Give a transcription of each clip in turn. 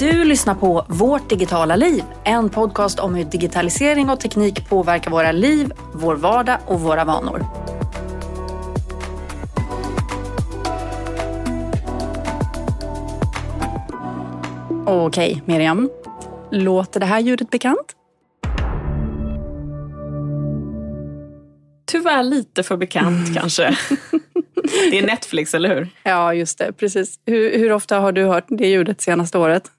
Du lyssnar på Vårt digitala liv, en podcast om hur digitalisering och teknik påverkar våra liv, vår vardag och våra vanor. Okej, Miriam. Låter det här ljudet bekant? Tyvärr lite för bekant kanske. Det är Netflix, eller hur? Ja, just det. Precis. Hur, hur ofta har du hört det ljudet senaste året?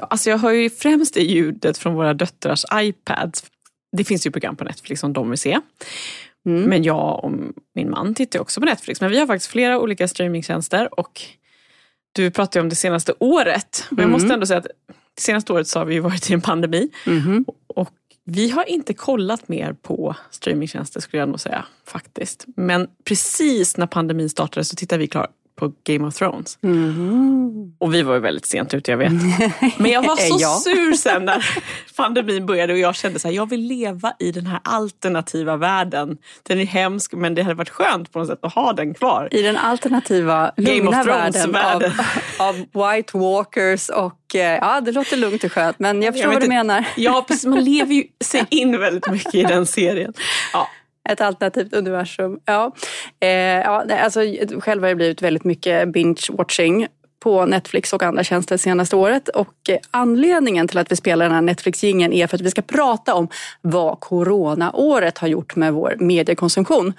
Ja, alltså jag hör ju främst det ljudet från våra döttrars iPads. Det finns ju program på Netflix som de vill se. Mm. Men jag och min man tittar också på Netflix. Men vi har faktiskt flera olika streamingtjänster och du pratade ju om det senaste året. Men mm. jag måste ändå säga att det senaste året så har vi varit i en pandemi. Mm. Och vi har inte kollat mer på streamingtjänster skulle jag nog säga faktiskt. Men precis när pandemin startade så tittade vi klart på Game of Thrones. Mm. Och vi var ju väldigt sent ute, jag vet. Men jag var så ja. sur sen när pandemin började och jag kände så här, jag vill leva i den här alternativa världen. Den är hemsk men det hade varit skönt på något sätt att ha den kvar. I den alternativa, lugna världen, världen. Av, av White Walkers och eh, ja, det låter lugnt och skönt men jag förstår jag vad du menar. Ja, precis. Man lever ju sig in väldigt mycket i den serien. Ja, ett alternativt universum. Ja. Eh, ja, alltså, själv har det blivit väldigt mycket binge-watching på Netflix och andra tjänster senaste året. Och anledningen till att vi spelar den här Netflix-gingen är för att vi ska prata om vad coronaåret har gjort med vår mediekonsumtion.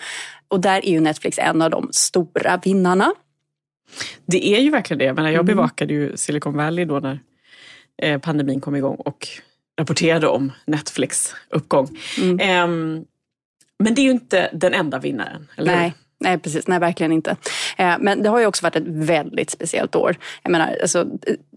Och där är ju Netflix en av de stora vinnarna. Det är ju verkligen det. Jag, menar, jag mm. bevakade ju Silicon Valley då när eh, pandemin kom igång och rapporterade om Netflix uppgång. Mm. Men det är ju inte den enda vinnaren, eller Nej. Nej, precis. Nej, verkligen inte. Eh, men det har ju också varit ett väldigt speciellt år. Jag menar, alltså,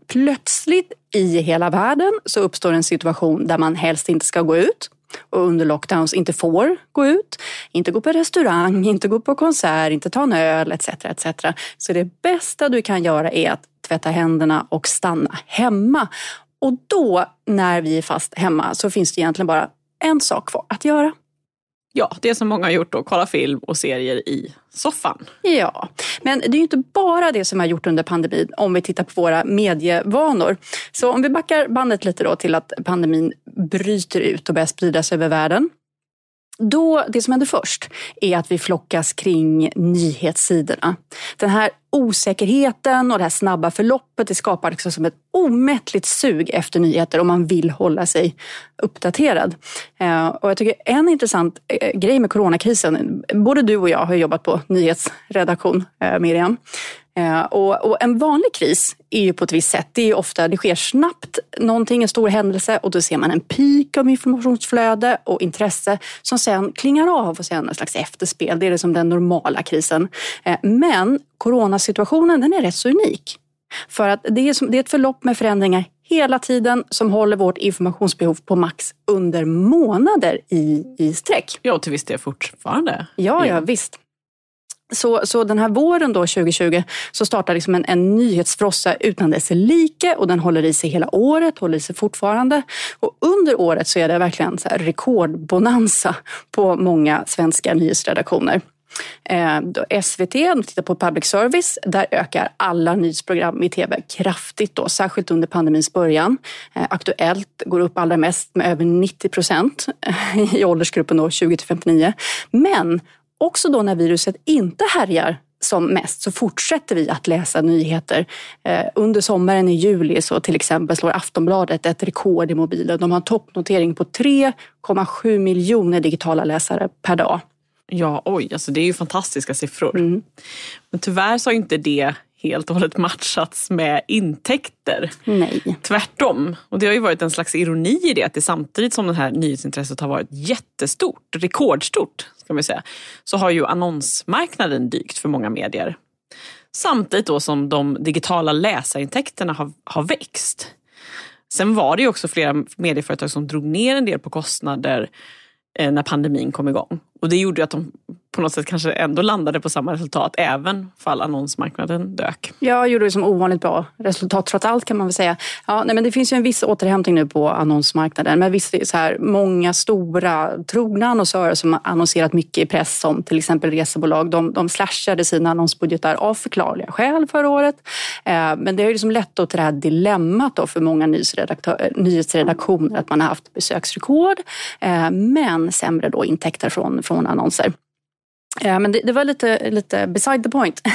plötsligt i hela världen så uppstår en situation där man helst inte ska gå ut och under lockdowns inte får gå ut, inte gå på restaurang, inte gå på konsert, inte ta en öl etc. etc. Så det bästa du kan göra är att tvätta händerna och stanna hemma. Och då, när vi är fast hemma, så finns det egentligen bara en sak kvar att göra. Ja, det som många har gjort då, kolla film och serier i soffan. Ja, men det är ju inte bara det som har gjort under pandemin om vi tittar på våra medievanor. Så om vi backar bandet lite då till att pandemin bryter ut och börjar spridas över världen. Då, det som händer först är att vi flockas kring nyhetssidorna. Den här osäkerheten och det här snabba förloppet det skapar liksom som ett omättligt sug efter nyheter om man vill hålla sig uppdaterad. Eh, och jag tycker en intressant eh, grej med coronakrisen, både du och jag har jobbat på nyhetsredaktion, eh, Miriam. Eh, och, och, en vanlig kris är ju på ett visst sätt. Det är ofta, det sker snabbt, någonting, en stor händelse och då ser man en peak av informationsflöde och intresse som sen klingar av och sen en slags efterspel. Det är liksom den normala krisen. Eh, men coronasituationen den är rätt så unik. För att det är, som, det är ett förlopp med förändringar hela tiden som håller vårt informationsbehov på max under månader i, i sträck. Ja, till viss del fortfarande. Ja, ja, visst. Så, så den här våren då 2020 så startar liksom en, en nyhetsfrossa utan dess like och den håller i sig hela året, håller i sig fortfarande. Och under året så är det verkligen så rekordbonanza på många svenska nyhetsredaktioner. Eh, SVT, om tittar på public service, där ökar alla nyhetsprogram i tv kraftigt, då, särskilt under pandemins början. Eh, Aktuellt går upp allra mest med över 90 procent i åldersgruppen 20 till 59. Men också då när viruset inte härjar som mest så fortsätter vi att läsa nyheter. Eh, under sommaren i juli så till exempel slår Aftonbladet ett rekord i mobilen. De har en toppnotering på 3,7 miljoner digitala läsare per dag. Ja, oj, alltså det är ju fantastiska siffror. Mm. Men tyvärr så har inte det helt och hållet matchats med intäkter. Nej. Tvärtom. Och det har ju varit en slags ironi i det att det samtidigt som det här nyhetsintresset har varit jättestort, rekordstort, ska vi säga, så har ju annonsmarknaden dykt för många medier. Samtidigt då som de digitala läsarintäkterna har, har växt. Sen var det ju också flera medieföretag som drog ner en del på kostnader eh, när pandemin kom igång. Och det gjorde att de på något sätt kanske ändå landade på samma resultat även fall annonsmarknaden dök. Ja, gjorde det som ovanligt bra resultat trots allt kan man väl säga. Ja, nej, men det finns ju en viss återhämtning nu på annonsmarknaden. Men visst, så här, många stora trogna annonsörer som har annonserat mycket i press som till exempel resebolag, de, de slashade sina annonsbudgetar av förklarliga skäl förra året. Eh, men det har ju liksom lett till det här dilemmat då för många nyhetsredaktioner att man har haft besöksrekord eh, men sämre då intäkter från, från annonser. Eh, men det, det, var lite, lite beside the point.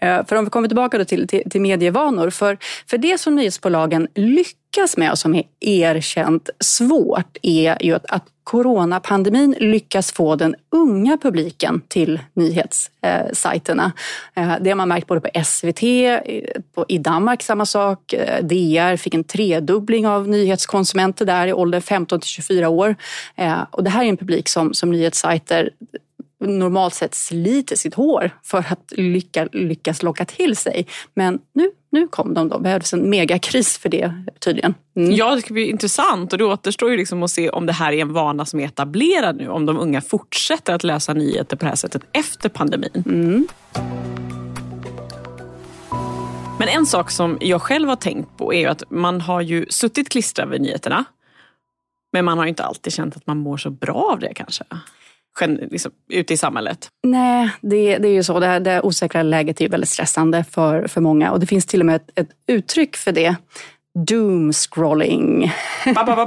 Eh, för om vi kommer tillbaka till, till, till medievanor. För, för det som nyhetsbolagen lyckas med och som är erkänt svårt är ju att, att coronapandemin lyckas få den unga publiken till nyhetssajterna. Eh, det har man märkt både på SVT, i Danmark samma sak. Eh, DR fick en tredubbling av nyhetskonsumenter där i åldern 15 till 24 år. Eh, och det här är en publik som, som nyhetssajter normalt sett sliter sitt hår för att lycka, lyckas locka till sig. Men nu, nu kom de då. behövdes en megakris för det tydligen. Mm. Ja, det ska bli intressant och det återstår ju liksom att se om det här är en vana som är etablerad nu. Om de unga fortsätter att läsa nyheter på det här sättet efter pandemin. Mm. Men en sak som jag själv har tänkt på är att man har ju suttit klistrad vid nyheterna. Men man har inte alltid känt att man mår så bra av det kanske liksom, ute i samhället? Nej, det, det är ju så. Det, här, det osäkra läget är väldigt stressande för, för många och det finns till och med ett, ett uttryck för det. Doomscrolling. Ba, ba, ba,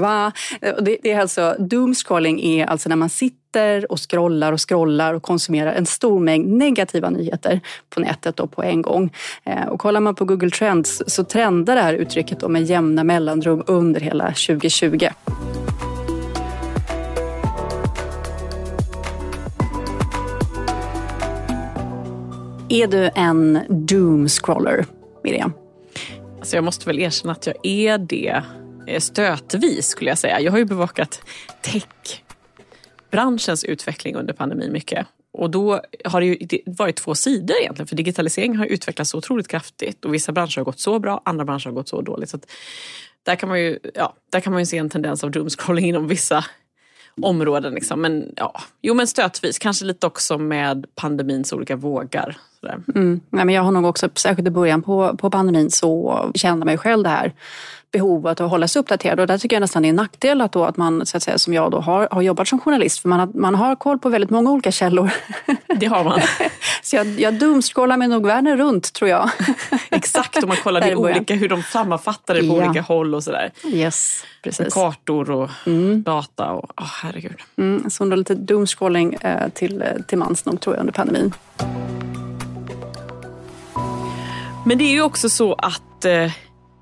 ba. det, det är alltså, doomscrolling är alltså när man sitter och scrollar och scrollar och konsumerar en stor mängd negativa nyheter på nätet då på en gång. Eh, och kollar man på Google Trends så trendar det här uttrycket med jämna mellanrum under hela 2020. Är du en doomscroller, Miriam? Alltså jag måste väl erkänna att jag är det eh, stötvis skulle jag säga. Jag har ju bevakat techbranschens utveckling under pandemin mycket. Och då har det ju varit två sidor egentligen för digitalisering har utvecklats så otroligt kraftigt och vissa branscher har gått så bra, andra branscher har gått så dåligt. Så där kan man ju ja, där kan man ju se en tendens av doomscrolling inom vissa områden. Liksom. Men, ja. Jo men stötvis, kanske lite också med pandemins olika vågar. Mm. Nej, men jag har nog också, särskilt i början på, på pandemin, så kände mig själv det här behovet att hålla sig uppdaterad. Och där tycker jag nästan det är en nackdel att, då, att man, så att säga, som jag då har, har jobbat som journalist. För man har, man har koll på väldigt många olika källor. Det har man. så jag, jag dumscrollar mig nog världen runt tror jag. Exakt, och man kollar olika, hur de sammanfattar det på ja. olika håll och sådär. Yes, precis. Kartor och mm. data och oh, herregud. Mm, så lite doomscrolling eh, till, till mans nog tror jag under pandemin. Men det är ju också så att eh,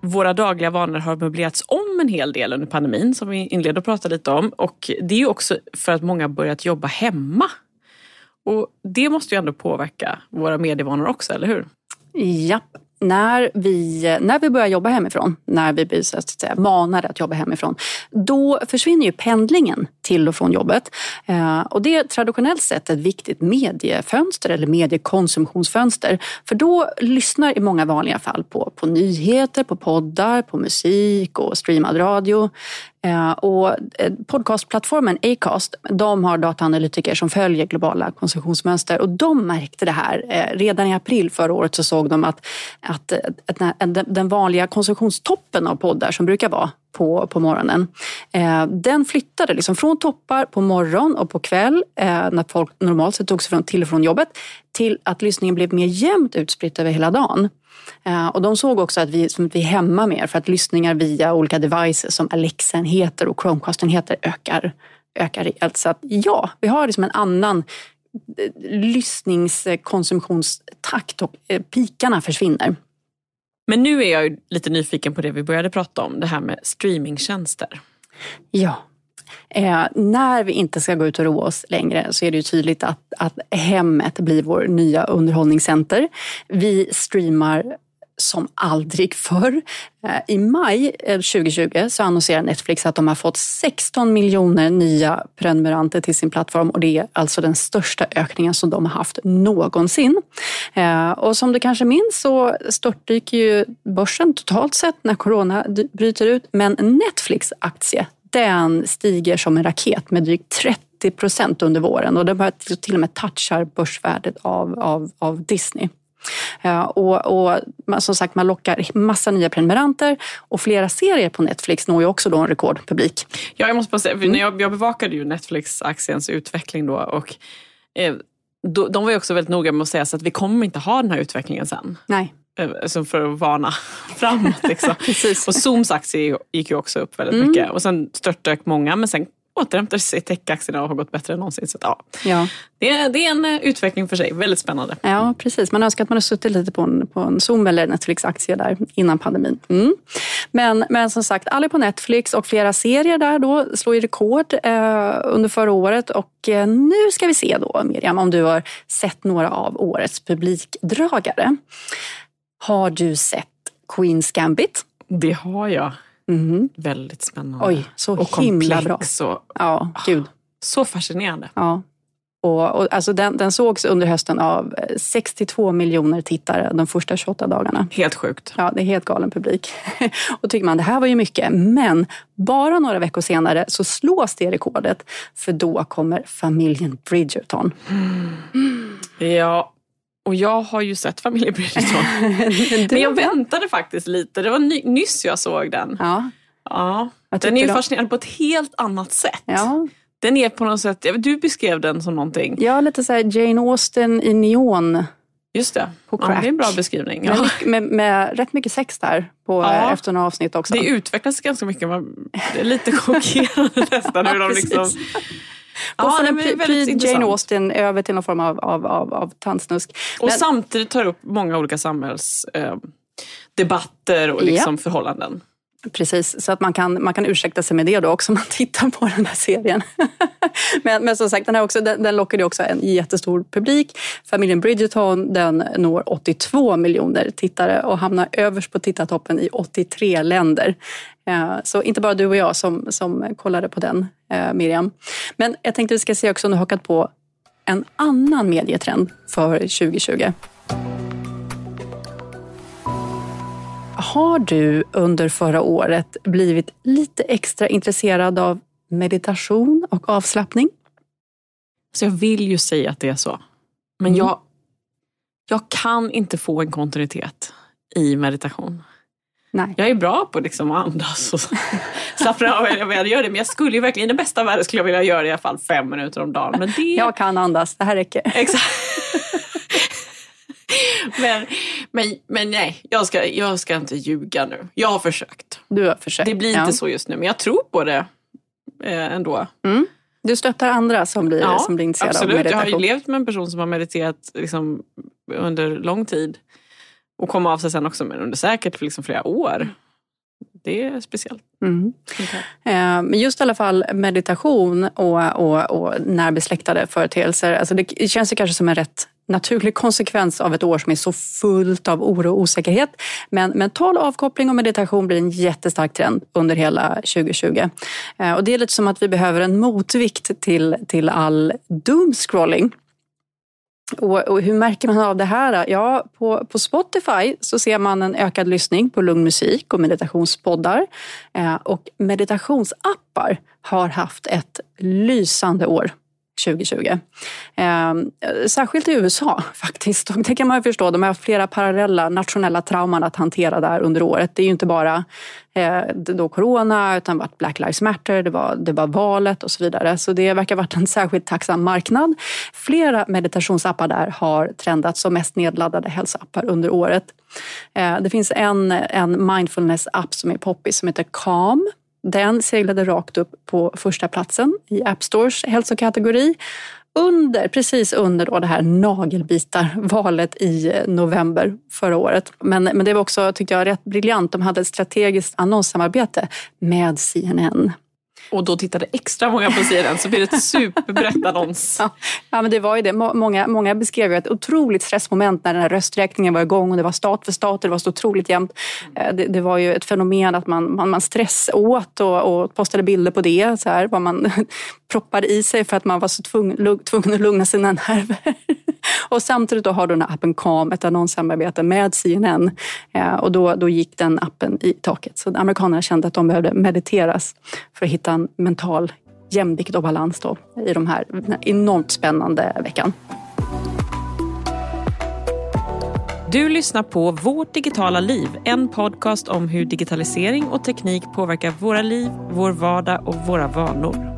våra dagliga vanor har möblerats om en hel del under pandemin som vi inledde att prata lite om. Och det är ju också för att många börjat jobba hemma. Och det måste ju ändå påverka våra medievanor också, eller hur? Japp, när vi, när vi börjar jobba hemifrån, när vi blir så att säga, manade att jobba hemifrån, då försvinner ju pendlingen till och från jobbet. Eh, och det är traditionellt sett ett viktigt mediefönster eller mediekonsumtionsfönster. För då lyssnar i många vanliga fall på, på nyheter, på poddar, på musik och streamad radio. Eh, och eh, podcastplattformen Acast de har dataanalytiker som följer globala konsumtionsmönster och de märkte det här. Eh, redan i april förra året så såg de att, att, att den vanliga konsumtionstoppen av poddar som brukar vara på, på morgonen. Eh, den flyttade liksom från toppar på morgon och på kväll eh, när folk normalt sett tog sig från, till och från jobbet till att lyssningen blev mer jämnt utspritt över hela dagen. Eh, och de såg också att vi, som att vi är hemma mer för att lyssningar via olika devices som Alexa-enheter och Chromecast-enheter ökar, ökar rejält. Så att ja, vi har liksom en annan eh, lyssningskonsumtionstakt och pikarna försvinner. Men nu är jag lite nyfiken på det vi började prata om, det här med streamingtjänster. Ja, Eh, när vi inte ska gå ut och roa oss längre så är det ju tydligt att, att hemmet blir vår nya underhållningscenter. Vi streamar som aldrig förr. Eh, I maj eh, 2020 så annonserar Netflix att de har fått 16 miljoner nya prenumeranter till sin plattform och det är alltså den största ökningen som de har haft någonsin. Eh, och som du kanske minns så störtdyker ju börsen totalt sett när corona bryter ut men Netflix aktie den stiger som en raket med drygt 30 procent under våren och den till och med touchar börsvärdet av, av, av Disney. Ja, och, och som sagt, man lockar massa nya prenumeranter och flera serier på Netflix når ju också då en rekordpublik. Ja, jag måste bara säga, mm. jag, jag bevakade ju Netflix-aktiens utveckling då och eh, de var ju också väldigt noga med att säga så att vi kommer inte ha den här utvecklingen sen. Nej. Eh, alltså för att varna framåt. Liksom. och Zooms aktie gick ju också upp väldigt mm. mycket och sen störtdök många men sen återhämtar sig techaktierna och har gått bättre än någonsin. Så ja, ja. Det, är, det är en eh, utveckling för sig, väldigt spännande. Ja precis, man önskar att man hade suttit lite på en, på en Zoom eller Netflix-aktie där innan pandemin. Mm. Men, men som sagt, alla på Netflix och flera serier där då slår ju rekord eh, under förra året och eh, nu ska vi se då Miriam om du har sett några av årets publikdragare. Har du sett Queens Gambit? Det har jag. Mm. Väldigt spännande. Oj, så och himla bra. Och, ja, gud. Så fascinerande. Ja. Och, och, alltså den, den sågs under hösten av 62 miljoner tittare de första 28 dagarna. Helt sjukt. Ja, det är helt galen publik. och tycker man det här var ju mycket. Men bara några veckor senare så slås det rekordet. För då kommer familjen Bridgerton. Mm. Ja, och jag har ju sett familjen Bridgerton. Men jag väntade faktiskt lite. Det var ny, nyss jag såg den. Ja. Ja. Den är ju fascinerande på ett helt annat sätt. Ja. Den är på något sätt, du beskrev den som någonting. Ja, lite så Jane Austen i neon. Just det, ja, det är en bra beskrivning. Ja. Med, med, med, rätt mycket sex där på, ja. efter några avsnitt också. Det utvecklas ganska mycket. Det är lite chockerande nästan hur de liksom Ja, från en Jane Austen över till någon form av, av, av, av tantsnusk. Och Men, samtidigt tar upp många olika samhällsdebatter eh, och liksom ja. förhållanden. Precis, så att man kan, man kan ursäkta sig med det då också om man tittar på den här serien. men, men som sagt, den, här också, den, den lockade också en jättestor publik. Familjen Bridgerton den når 82 miljoner tittare och hamnar överst på tittartoppen i 83 länder. Eh, så inte bara du och jag som, som kollade på den, eh, Miriam. Men jag tänkte vi ska se också om du har hakat på en annan medietrend för 2020. Har du under förra året blivit lite extra intresserad av meditation och avslappning? Så jag vill ju säga att det är så. Men mm. jag, jag kan inte få en kontinuitet i meditation. Nej. Jag är bra på liksom att andas och slappna av. Jag gör det, men jag skulle ju verkligen, i den bästa världen skulle jag vilja göra det i alla fall fem minuter om dagen. Men det... Jag kan andas, det här räcker. Exakt. men, men, men nej, jag ska, jag ska inte ljuga nu. Jag har försökt. Du har försökt. Det blir inte så just nu, men jag tror på det eh, ändå. Mm. Du stöttar andra som blir, ja, som blir intresserade absolut. av meditation? Jag har ju levt med en person som har mediterat liksom, under lång tid. Och kom av sig sen också, men under säkert liksom flera år. Det är speciellt. Mm. Eh, men just i alla fall meditation och, och, och närbesläktade företeelser. Alltså det känns ju kanske som en rätt naturlig konsekvens av ett år som är så fullt av oro och osäkerhet. Men mental avkoppling och meditation blir en jättestark trend under hela 2020. Eh, och det är lite som att vi behöver en motvikt till, till all doomscrolling. Och, och, hur märker man av det här? Ja, på, på Spotify så ser man en ökad lyssning på lugn musik och meditationspoddar. Eh, och meditationsappar har haft ett lysande år 2020. Eh, särskilt i USA faktiskt. Och det kan man ju förstå. De har haft flera parallella nationella trauman att hantera där under året. Det är ju inte bara eh, då corona utan varit Black Lives Matter, det var, det var valet och så vidare. Så det verkar ha varit en särskilt tacksam marknad. Flera meditationsappar där har trendat som mest nedladdade hälsoappar under året. Eh, det finns en, en mindfulness-app som är poppis som heter Calm den seglade rakt upp på första platsen i App Stores hälsokategori. Under, precis under då det här nagelbitarvalet i eh, november förra året. Men, men det var också, tyckte jag, rätt briljant. De hade ett strategiskt annonssamarbete med CNN och då tittade extra många på CNN så blir det ett superbrett annons. Ja, ja, men det var ju det. Många, många beskrev ju ett otroligt stressmoment när den här rösträkningen var igång och det var stat för stat och det var så otroligt jämnt. Eh, det, det var ju ett fenomen att man, man, man stressåt och, och postade bilder på det. Så här, vad man proppade i sig för att man var så tvungen, tvungen att lugna sina nerver. Och samtidigt då har du den här appen Calm ett annonssamarbete med CNN. Eh, och då, då gick den appen i taket. Så amerikanerna kände att de behövde mediteras för att hitta en mental jämvikt och balans då i de här enormt spännande veckan. Du lyssnar på Vårt digitala liv, en podcast om hur digitalisering och teknik påverkar våra liv, vår vardag och våra vanor.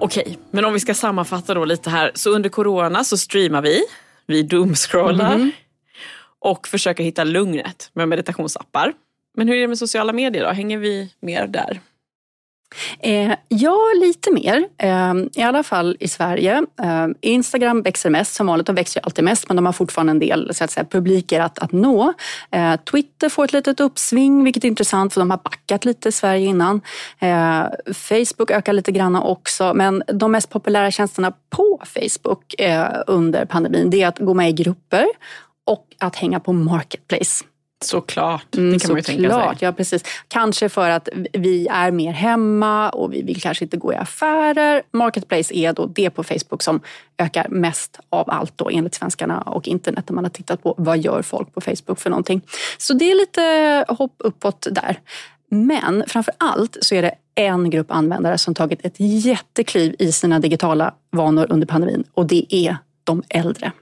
Okej, men om vi ska sammanfatta då lite här. Så under corona så streamar vi, vi doomscrollar mm. och försöker hitta lugnet med meditationsappar. Men hur är det med sociala medier då? Hänger vi mer där? Eh, ja, lite mer. Eh, I alla fall i Sverige. Eh, Instagram växer mest som vanligt. De växer alltid mest men de har fortfarande en del så att säga, publiker att, att nå. Eh, Twitter får ett litet uppsving vilket är intressant för de har backat lite i Sverige innan. Eh, Facebook ökar lite grann också men de mest populära tjänsterna på Facebook eh, under pandemin det är att gå med i grupper och att hänga på Marketplace. Såklart, mm, det kan man ju tänka sig. Ja, precis. Kanske för att vi är mer hemma och vi vill kanske inte gå i affärer. Marketplace är då det på Facebook som ökar mest av allt då enligt svenskarna och internet när man har tittat på vad gör folk på Facebook för någonting. Så det är lite hopp uppåt där. Men framför allt så är det en grupp användare som tagit ett jättekliv i sina digitala vanor under pandemin och det är de äldre.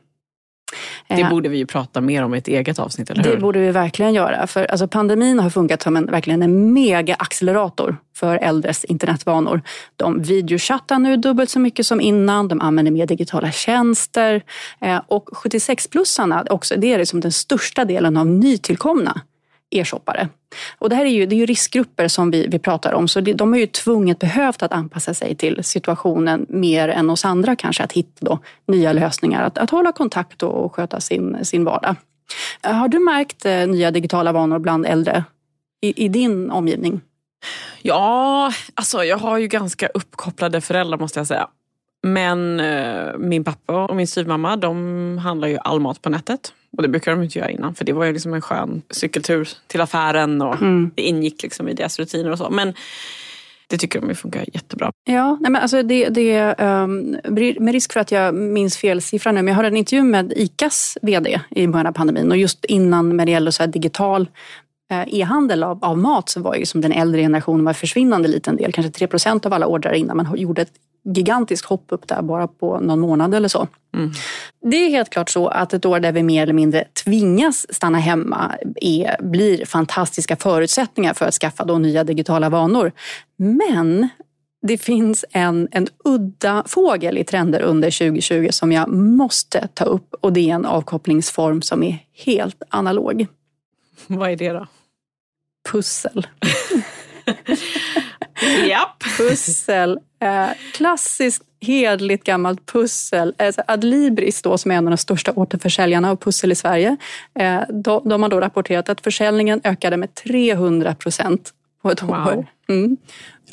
Det eh, borde vi ju prata mer om i ett eget avsnitt, eller hur? Det borde vi verkligen göra. För alltså, pandemin har funkat som en, verkligen en mega-accelerator för äldres internetvanor. De videochattar nu dubbelt så mycket som innan, de använder mer digitala tjänster eh, och 76-plussarna, också, det är liksom den största delen av nytillkomna e-shoppare. Och det här är ju, det är ju riskgrupper som vi, vi pratar om så det, de har ju tvunget behövt att anpassa sig till situationen mer än oss andra kanske att hitta då nya lösningar, att, att hålla kontakt och sköta sin, sin vardag. Har du märkt eh, nya digitala vanor bland äldre i, i din omgivning? Ja, alltså jag har ju ganska uppkopplade föräldrar måste jag säga. Men eh, min pappa och min styvmamma de handlar ju all mat på nätet. Och det brukade de inte göra innan för det var ju liksom en skön cykeltur till affären och mm. det ingick liksom i deras rutiner och så. Men det tycker de funkar jättebra. Ja, nej men alltså det, det, um, med risk för att jag minns fel siffra nu, men jag hörde en intervju med ICAs VD i början av pandemin och just innan när det gäller så digital eh, e-handel av, av, mat så var ju som den äldre generationen var försvinnande liten del, kanske 3 procent av alla ordrar innan man gjorde ett gigantiskt hopp upp där bara på någon månad eller så. Mm. Det är helt klart så att ett år där vi mer eller mindre tvingas stanna hemma är, blir fantastiska förutsättningar för att skaffa då nya digitala vanor. Men det finns en, en udda fågel i trender under 2020 som jag måste ta upp och det är en avkopplingsform som är helt analog. Vad är det då? Pussel. Japp. Pussel. Eh, klassiskt hedligt gammalt pussel. Alltså Adlibris då, som är en av de största återförsäljarna av pussel i Sverige. Eh, de, de har då rapporterat att försäljningen ökade med 300 procent på ett wow. år. Mm.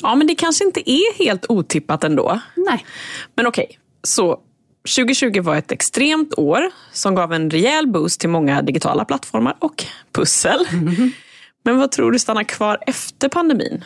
Ja men det kanske inte är helt otippat ändå. Nej. Men okej, okay. så 2020 var ett extremt år som gav en rejäl boost till många digitala plattformar och pussel. Mm. Men vad tror du stannar kvar efter pandemin?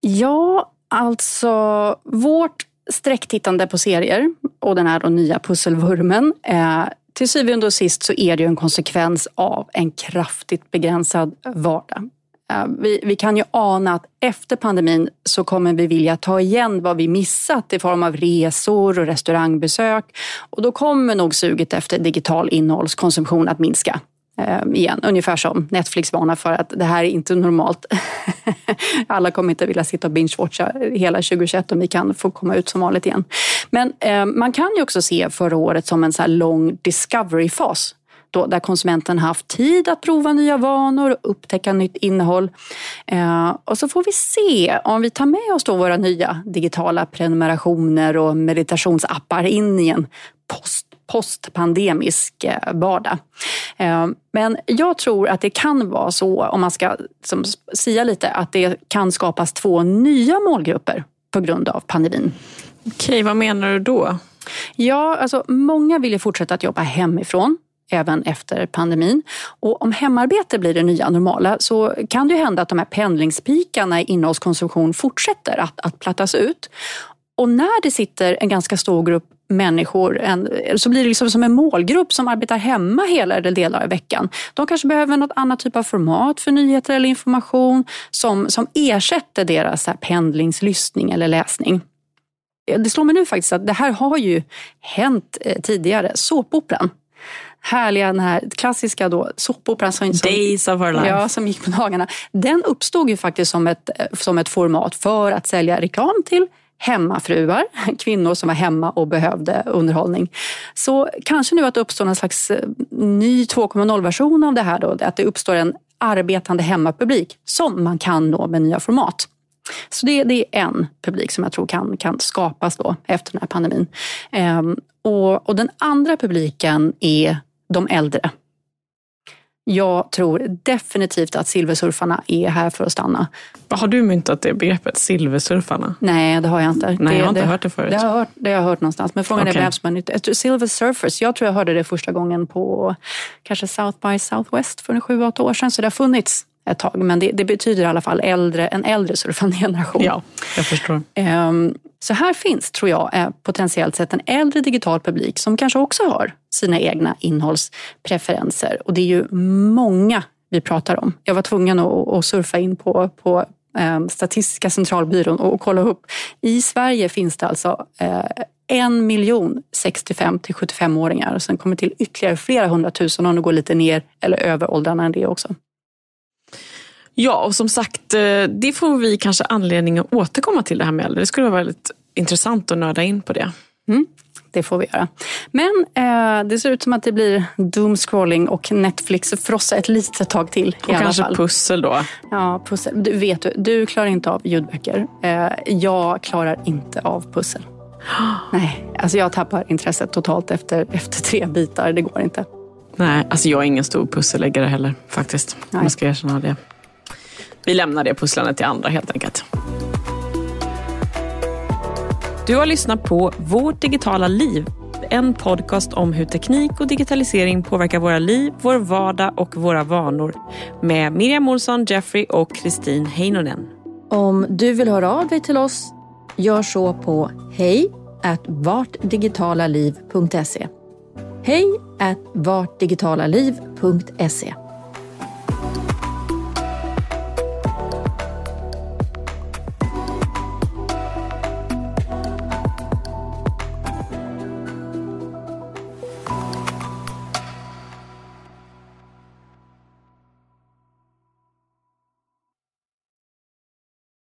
Ja, alltså vårt sträcktittande på serier och den här nya pusselvurmen. Eh, till syvende och sist så är det ju en konsekvens av en kraftigt begränsad vardag. Eh, vi, vi, kan ju ana att efter pandemin så kommer vi vilja ta igen vad vi missat i form av resor och restaurangbesök. Och då kommer nog suget efter digital innehållskonsumtion att minska. Ehm, igen. Ungefär som Netflix varnar för att det här är inte normalt. Alla kommer inte vilja sitta och binge-watcha hela 2021 om vi kan få komma ut som vanligt igen. Men eh, man kan ju också se förra året som en så lång discovery-fas då, där konsumenten haft tid att prova nya vanor och upptäcka nytt innehåll. Eh, och så får vi se om vi tar med oss då våra nya digitala prenumerationer och meditationsappar in i en post postpandemisk eh, vardag. Eh, men jag tror att det kan vara så, om man ska som, sia lite, att det kan skapas två nya målgrupper på grund av pandemin. Okej, vad menar du då? Ja, alltså många vill ju fortsätta att jobba hemifrån även efter pandemin. Och om hemarbete blir det nya normala så kan det ju hända att de här pendlingspikarna i innehållskonsumtion fortsätter att, att plattas ut. Och när det sitter en ganska stor grupp människor, en, så blir det liksom som en målgrupp som arbetar hemma hela eller delar av veckan. De kanske behöver något annat typ av format för nyheter eller information som, som ersätter deras här pendlingslyssning eller läsning. Det slår mig nu faktiskt att det här har ju hänt eh, tidigare. Såpoperan härliga, den här klassiska då, såpoperan som, Days of our life. Ja, som gick på dagarna. Den uppstod ju faktiskt som ett, som ett format för att sälja reklam till hemmafruar, kvinnor som var hemma och behövde underhållning. Så kanske nu att det uppstår någon slags eh, ny 2.0-version av det här då, att det uppstår en arbetande hemmapublik som man kan nå med nya format. Så det, det, är en publik som jag tror kan, kan skapas då efter den här pandemin. Ehm, och, och den andra publiken är de äldre. Jag tror definitivt att silversurfarna är här för att stanna. Har du myntat det begreppet, silversurfarna? Nej, det har jag inte. Nej, det, jag har inte det, hört det förut. Det har jag hört, det har jag hört någonstans. Men frågan okay. är vem nytt. Silver surfers, jag tror jag hörde det första gången på kanske South by Southwest för sju, åtta år sedan. Så det har funnits ett tag. Men det, det, betyder i alla fall äldre, en äldre surfande generation. Ja, jag förstår. Um, så här finns, tror jag, potentiellt sett en äldre digital publik som kanske också har sina egna innehållspreferenser. Och det är ju många vi pratar om. Jag var tvungen att, surfa in på, på um, Statistiska centralbyrån och kolla upp. I Sverige finns det alltså uh, en miljon 65 till 75-åringar och sen kommer till ytterligare flera hundratusen om det går lite ner eller över åldrarna än det också. Ja, och som sagt, eh, det får vi kanske anledning att återkomma till det här med äldre. Det skulle vara väldigt intressant att nörda in på det. Mm, det får vi göra. Men eh, det ser ut som att det blir doomscrolling och Netflix frossa ett litet tag till. Och kanske fall. pussel då. Ja, pussel. Du vet du, du klarar inte av ljudböcker. Eh, jag klarar inte av pussel. Nej, alltså jag tappar intresset totalt efter, efter tre bitar. Det går inte. Nej, alltså jag är ingen stor pusselläggare heller faktiskt. Nej. Man ska erkänna det. Vi lämnar det pusslandet till andra helt enkelt. Du har lyssnat på Vårt digitala liv. En podcast om hur teknik och digitalisering påverkar våra liv, vår vardag och våra vanor. Med Miriam Olsson, Jeffrey och Kristin Heinonen. Om du vill höra av dig till oss, gör så på hej vartdigitalaliv.se. Hej vartdigitalaliv.se